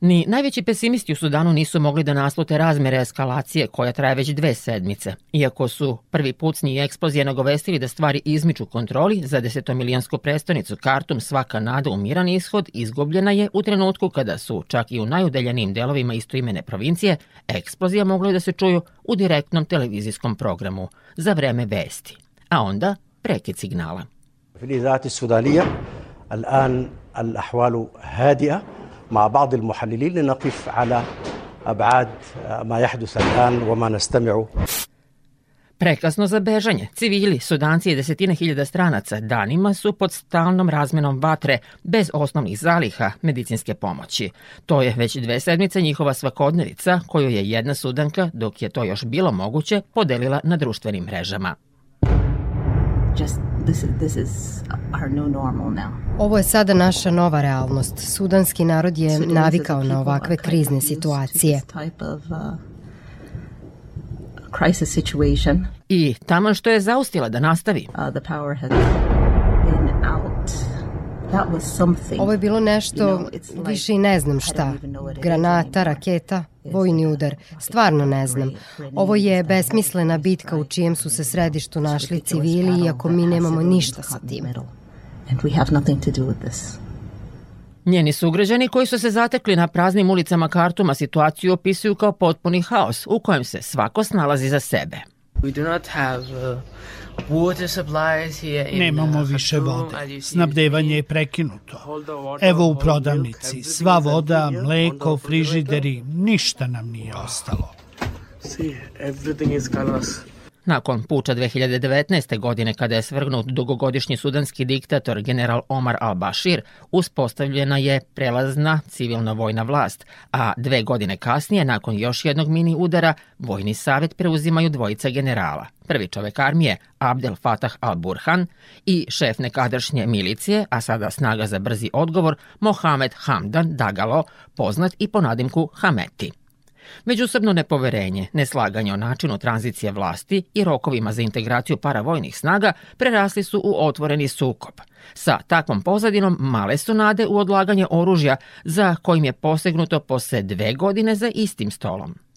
Ni najveći pesimisti u Sudanu nisu mogli da naslute razmere eskalacije koja traje već dve sedmice. Iako su prvi pucnji i eksplozije nagovestili da stvari izmiču kontroli, za desetomilijansku prestonicu Kartum svaka nada u miran ishod izgubljena je u trenutku kada su, čak i u najudaljenijim delovima istoimene provincije, eksplozija mogla da se čuju u direktnom televizijskom programu za vreme vesti, a onda prekid signala. في الإذاعات السودانية الآن الأحوال هادئة مع بعض المحللين لنقف على أبعاد ما يحدث الآن وما نستمع Prekasno za bežanje, civili, sudanci i desetine hiljada stranaca danima su pod stalnom razmenom vatre bez osnovnih zaliha medicinske pomoći. To je već dve sedmice njihova svakodnevica koju je jedna sudanka, dok je to još bilo moguće, podelila na društvenim mrežama. Just this is this is our new normal now. Ovo je sada naša nova realnost. Sudanski narod je navikao na ovakve krizne situacije. uh, crisis situation. I tamo što je zaustila da nastavi. Uh, the power has been out. That was something. Ovo je bilo nešto, više i ne znam šta. Granata, raketa, vojni udar. Stvarno ne znam. Ovo je besmislena bitka u čijem su se središtu našli civili, iako mi nemamo ništa sa tim. And we have nothing to do with this. Njeni sugrađani koji su se zatekli na praznim ulicama Kartuma situaciju opisuju kao potpuni haos u kojem se svako snalazi za sebe. We do not have uh, water supplies here in Nemamo uh, više vode. Snabdevanje je prekinuto. Evo u prodavnici, sva voda, mleko, frižideri, ništa nam nije ostalo. See, everything is colors. Nakon puča 2019. godine kada je svrgnut dugogodišnji sudanski diktator general Omar al-Bashir, uspostavljena je prelazna civilno-vojna vlast, a dve godine kasnije, nakon još jednog mini udara, vojni savet preuzimaju dvojica generala. Prvi čovek armije, Abdel Fatah al-Burhan, i šef nekadašnje milicije, a sada snaga za brzi odgovor, Mohamed Hamdan Dagalo, poznat i po nadimku Hameti. Međusobno nepoverenje, neslaganje o načinu tranzicije vlasti i rokovima za integraciju paravojnih snaga prerasli su u otvoreni sukob. Sa takvom pozadinom male su nade u odlaganje oružja za kojim je posegnuto posle dve godine za istim stolom.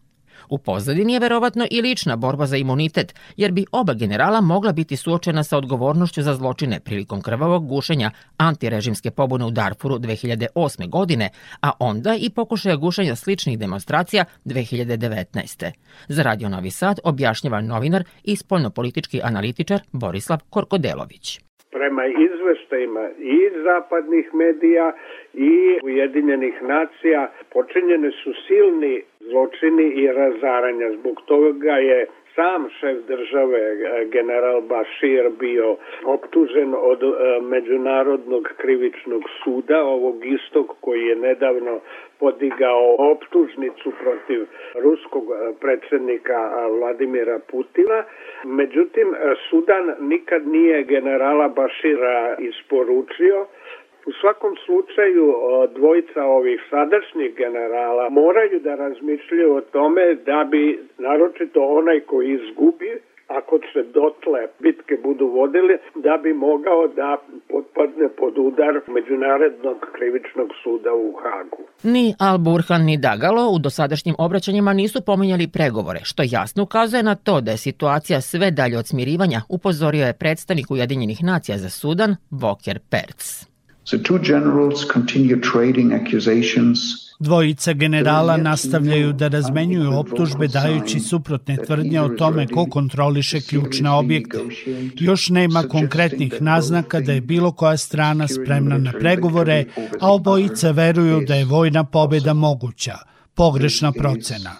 U pozadini je verovatno i lična borba za imunitet, jer bi oba generala mogla biti suočena sa odgovornošću za zločine prilikom krvavog gušenja antirežimske pobune u Darfuru 2008. godine, a onda i pokušaja gušenja sličnih demonstracija 2019. Za Radio Novi Sad objašnjava novinar i spoljnopolitički analitičar Borislav Korkodelović. Prema izveštajima i zapadnih medija i Ujedinjenih nacija počinjene su silni zločini i razaranja. Zbog toga je sam šef države eh, general Bashir bio optužen od eh, Međunarodnog krivičnog suda, ovog istog koji je nedavno podigao optužnicu protiv ruskog eh, predsednika Vladimira Putina. Međutim, Sudan nikad nije generala Bashira isporučio, U svakom slučaju dvojica ovih sadašnjih generala moraju da razmišljaju o tome da bi, naročito onaj koji izgubi, ako se dotle bitke budu vodile, da bi mogao da potpadne pod udar Međunarodnog krivičnog suda u Hagu. Ni Al-Burhan ni Dagalo u dosadašnjim obraćanjima nisu pominjali pregovore, što jasno ukazuje na to da je situacija sve dalje od smirivanja, upozorio je predstavnik Ujedinjenih nacija za Sudan, Voker Perc. The two generals continue trading accusations Dvojica generala nastavljaju da razmenjuju optužbe dajući suprotne tvrdnje o tome ko kontroliše ključne objekte. Još nema konkretnih naznaka da je bilo koja strana spremna na pregovore, a obojica veruju da je vojna pobeda moguća. Pogrešna procena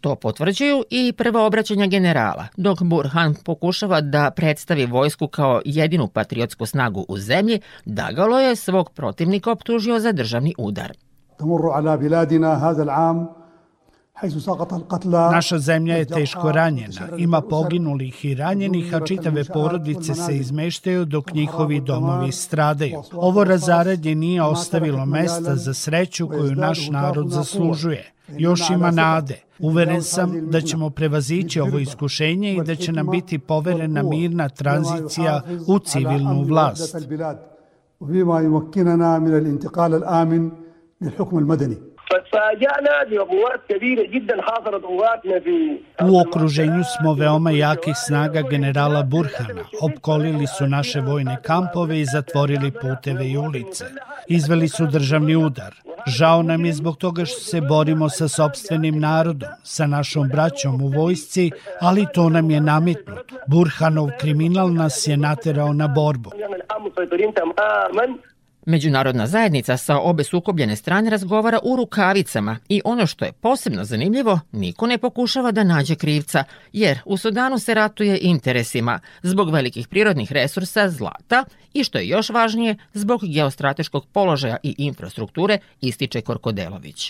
to potvrđuju i prva obraćanja generala, dok Burhan pokušava da predstavi vojsku kao jedinu patriotsku snagu u zemlji, Dagalo je svog protivnika optužio za državni udar. تمر على بلادنا هذا العام Naša zemlja je teško ranjena, ima poginulih i ranjenih, a čitave porodice se izmeštaju dok njihovi domovi stradaju. Ovo razaradje nije ostavilo mesta za sreću koju naš narod zaslužuje. Još ima nade. Uveren sam da ćemo prevazići ovo iskušenje i da će nam biti poverena mirna tranzicija u civilnu vlast. وفيما يمكننا من الانتقال الآمن للحكم المدني. فتفاجأنا بمجموعات كبيرة جدا حاصرت أوقاتنا في U okruženju smo veoma jakih snaga generala Burhana. Opkolili su naše vojne kampove i zatvorili puteve i ulice. Izveli su državni udar. Žao nam je zbog toga što se borimo sa sobstvenim narodom, sa našom braćom u vojsci, ali to nam je nametnuto. Burhanov kriminal nas je naterao na borbu. Međunarodna zajednica sa obe sukobljene strane razgovara u rukavicama i ono što je posebno zanimljivo, niko ne pokušava da nađe krivca, jer u Sudanu se ratuje interesima zbog velikih prirodnih resursa zlata i što je još važnije, zbog geostrateškog položaja i infrastrukture, ističe Korkodelović.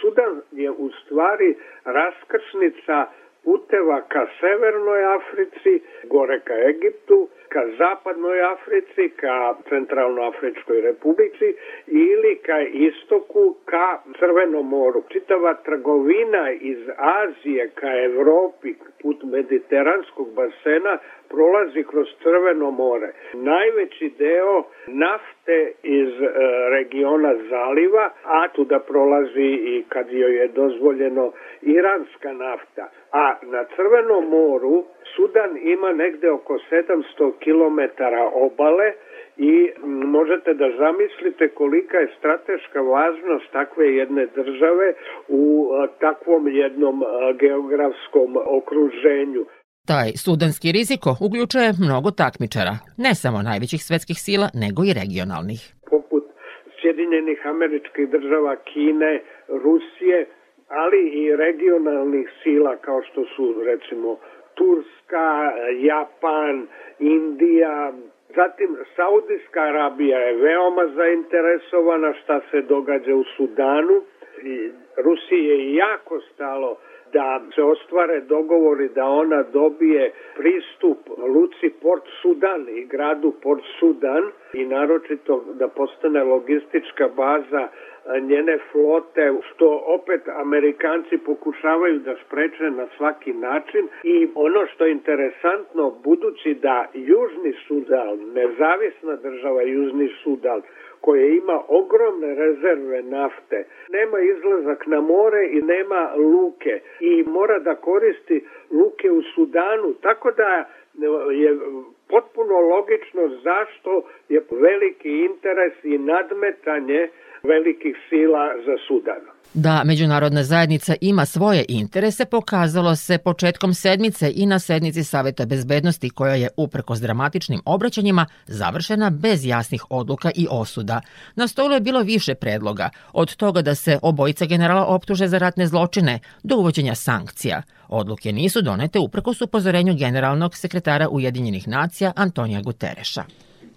Sudan je u stvari raskrsnica puteva ka Severnoj Africi, gore ka Egiptu, ka zapadnoj Africi, ka Centralnoafričkoj republici ili ka istoku, ka Crvenom moru. Čitava trgovina iz Azije ka Evropi put mediteranskog basena prolazi kroz Crveno more. Najveći deo nafte iz e, regiona zaliva, a tu da prolazi i kad joj je dozvoljeno iranska nafta. A na Crvenom moru Sudan ima negde oko 700 km obale i možete da zamislite kolika je strateška važnost takve jedne države u takvom jednom geografskom okruženju. Taj sudanski riziko uključuje mnogo takmičara, ne samo najvećih svetskih sila, nego i regionalnih. Poput Sjedinjenih američkih država, Kine, Rusije, ali i regionalnih sila kao što su recimo Turska, Japan, Indija, Zatim, Saudijska Arabija je veoma zainteresovana šta se događa u Sudanu. I Rusiji je jako stalo da se ostvare dogovori da ona dobije pristup Luci Port Sudan i gradu Port Sudan i naročito da postane logistička baza njene flote, što opet Amerikanci pokušavaju da spreče na svaki način. I ono što je interesantno, budući da Južni Sudan, nezavisna država Južni Sudan, koje ima ogromne rezerve nafte, nema izlazak na more i nema luke i mora da koristi luke u Sudanu, tako da je potpuno logično zašto je veliki interes i nadmetanje velikih sila za Sudan. Da međunarodna zajednica ima svoje interese pokazalo se početkom sedmice i na sednici Saveta bezbednosti koja je uprkos dramatičnim obraćanjima završena bez jasnih odluka i osuda. Na stolu je bilo više predloga, od toga da se obojica generala optuže za ratne zločine do uvođenja sankcija. Odluke nisu donete uprkos upozorenju generalnog sekretara Ujedinjenih nacija Antonija Gutereša.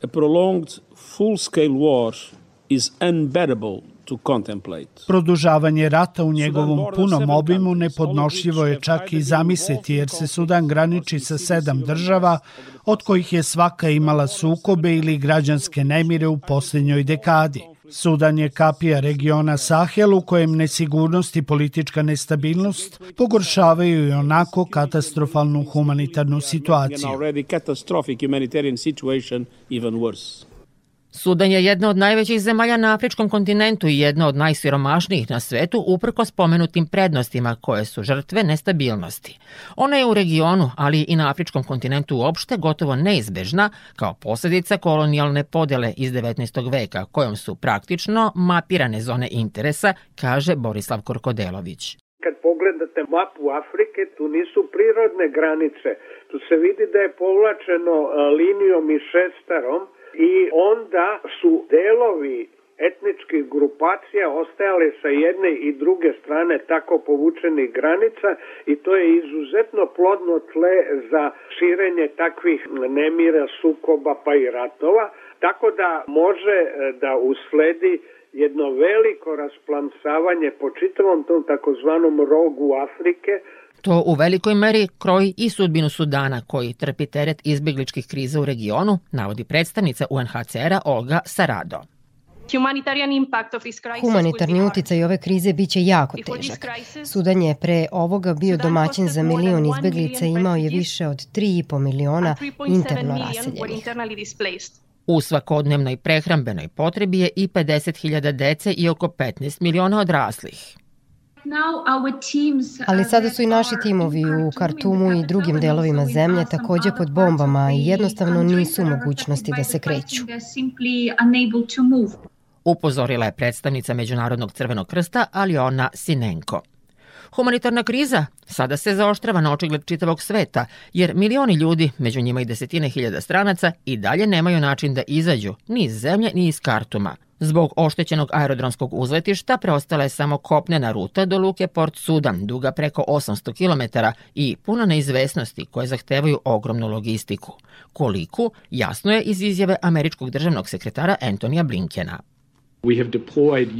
A prolonged full-scale war is unbearable to contemplate. Produžavanje rata u njegovom punom obimu nepodnošljivo je čak i zamisliti jer se Sudan graniči sa sedam država od kojih je svaka imala sukobe ili građanske nemire u posljednjoj dekadi. Sudan je kapija regiona Sahel u kojem nesigurnost i politička nestabilnost pogoršavaju i onako katastrofalnu humanitarnu situaciju. Sudan je jedna od najvećih zemalja na afričkom kontinentu i jedna od najsiromašnijih na svetu uprko spomenutim prednostima koje su žrtve nestabilnosti. Ona je u regionu, ali i na afričkom kontinentu uopšte gotovo neizbežna kao posljedica kolonijalne podele iz 19. veka kojom su praktično mapirane zone interesa, kaže Borislav Korkodelović. Kad pogledate mapu Afrike, tu nisu prirodne granice. Tu se vidi da je povlačeno linijom i šestarom, i onda su delovi etničkih grupacija ostajale sa jedne i druge strane tako povučenih granica i to je izuzetno plodno tle za širenje takvih nemira, sukoba pa i ratova, tako da može e, da usledi jedno veliko rasplamsavanje po čitavom tom takozvanom rogu Afrike, To u velikoj meri kroji i sudbinu Sudana koji trpi teret izbjegličkih kriza u regionu, navodi predstavnica UNHCR-a Olga Sarado. Humanitarni uticaj ove krize biće jako težak. Sudan je pre ovoga bio domaćin za milion izbeglica i imao je više od 3,5 miliona interno raseljenih. U svakodnevnoj prehrambenoj potrebi je i 50.000 dece i oko 15 miliona odraslih. Ali sada su i naši timovi u Kartumu i drugim delovima zemlje takođe pod bombama i jednostavno nisu u mogućnosti da se kreću. Upozorila je predstavnica Međunarodnog crvenog krsta Aliona Sinenko. Humanitarna kriza sada se zaoštrava na očigled čitavog sveta, jer milioni ljudi, među njima i desetine hiljada stranaca, i dalje nemaju način da izađu ni iz zemlje ni iz Kartuma. Zbog oštećenog aerodromskog uzletišta preostala je samo kopnena ruta do luke Port Sudan, duga preko 800 km i puna neizvesnosti koje zahtevaju ogromnu logistiku. Koliku, jasno je iz izjave američkog državnog sekretara Antonija Blinkena.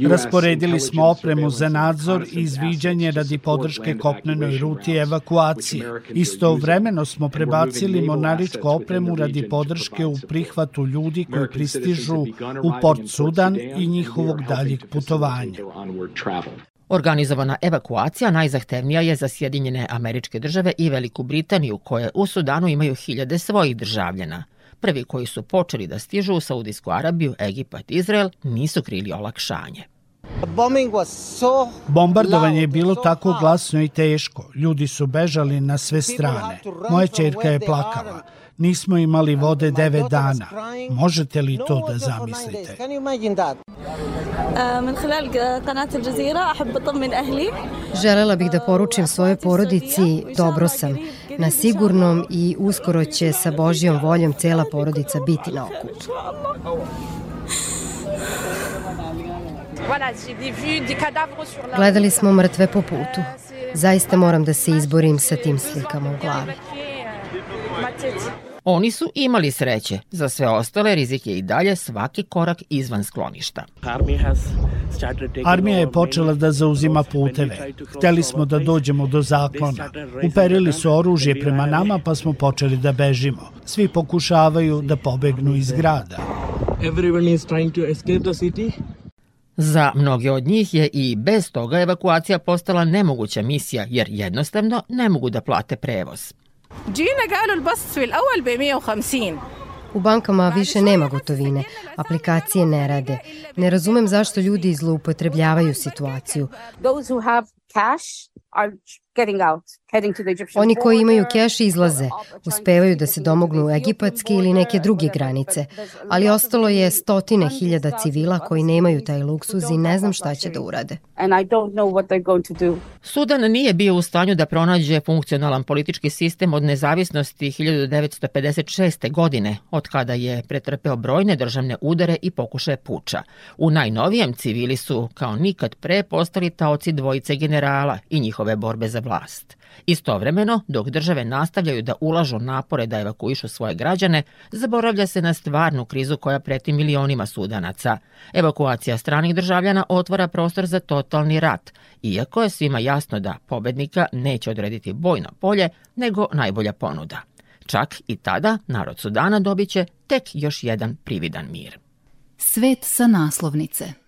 Rasporedili smo opremu za nadzor i izviđanje radi podrške kopnenoj ruti evakuacije. Istovremeno smo prebacili monaričku opremu radi podrške u prihvatu ljudi koji pristižu u Port Sudan i njihovog daljeg putovanja. Organizovana evakuacija najzahtevnija je za Sjedinjene američke države i Veliku Britaniju, koje u Sudanu imaju hiljade svojih državljena. Prvi koji su počeli da stižu u Saudijsku Arabiju, Egipat Izrael nisu krili olakšanje. Bombardovanje je bilo tako glasno i teško. Ljudi su bežali na sve strane. Moja čerka je plakala. Nismo imali vode devet dana. Možete li to da zamislite? Želela bih da poručim svojoj porodici dobro sam, na sigurnom i uskoro će sa Božjom voljom cela porodica biti na okupu. Gledali smo mrtve po putu. Zaista moram da se izborim sa tim slikama u glavi. Oni su imali sreće. Za sve ostale rizik je i dalje svaki korak izvan skloništa. Armija je počela da zauzima puteve. Hteli smo da dođemo do zaklona. Uperili su oružje prema nama pa smo počeli da bežimo. Svi pokušavaju da pobegnu iz grada. Everyone is trying to escape the city. Za mnoge od njih je i bez toga evakuacija postala nemoguća misija jer jednostavno ne mogu da plate prevoz. Džina galu البسط في الأول ب 150. U bankama više nema gotovine, aplikacije ne rade. Ne razumem zašto ljudi zloupotrebljavaju situaciju cash are getting out, heading to the Egyptian Oni koji imaju keš izlaze, uspevaju da se domognu egipatske ili neke druge granice, ali ostalo je stotine hiljada civila koji nemaju taj luksuz i ne znam šta će da urade. And I don't know what they're going to do. Sudan nije bio u stanju da pronađe funkcionalan politički sistem od nezavisnosti 1956. godine, od kada je pretrpeo brojne državne udare i pokušaje puča. U najnovijem civili su, kao nikad pre, postali taoci dvojice generala i njihove borbe za vlast. Istovremeno, dok države nastavljaju da ulažu napore da evakuišu svoje građane, zaboravlja se na stvarnu krizu koja preti milionima sudanaca. Evakuacija stranih državljana otvara prostor za totalni rat, iako je svima jasno da pobednika neće odrediti bojno polje, nego najbolja ponuda. Čak i tada narod Sudana dobiće tek još jedan prividan mir. Svet sa naslovnice –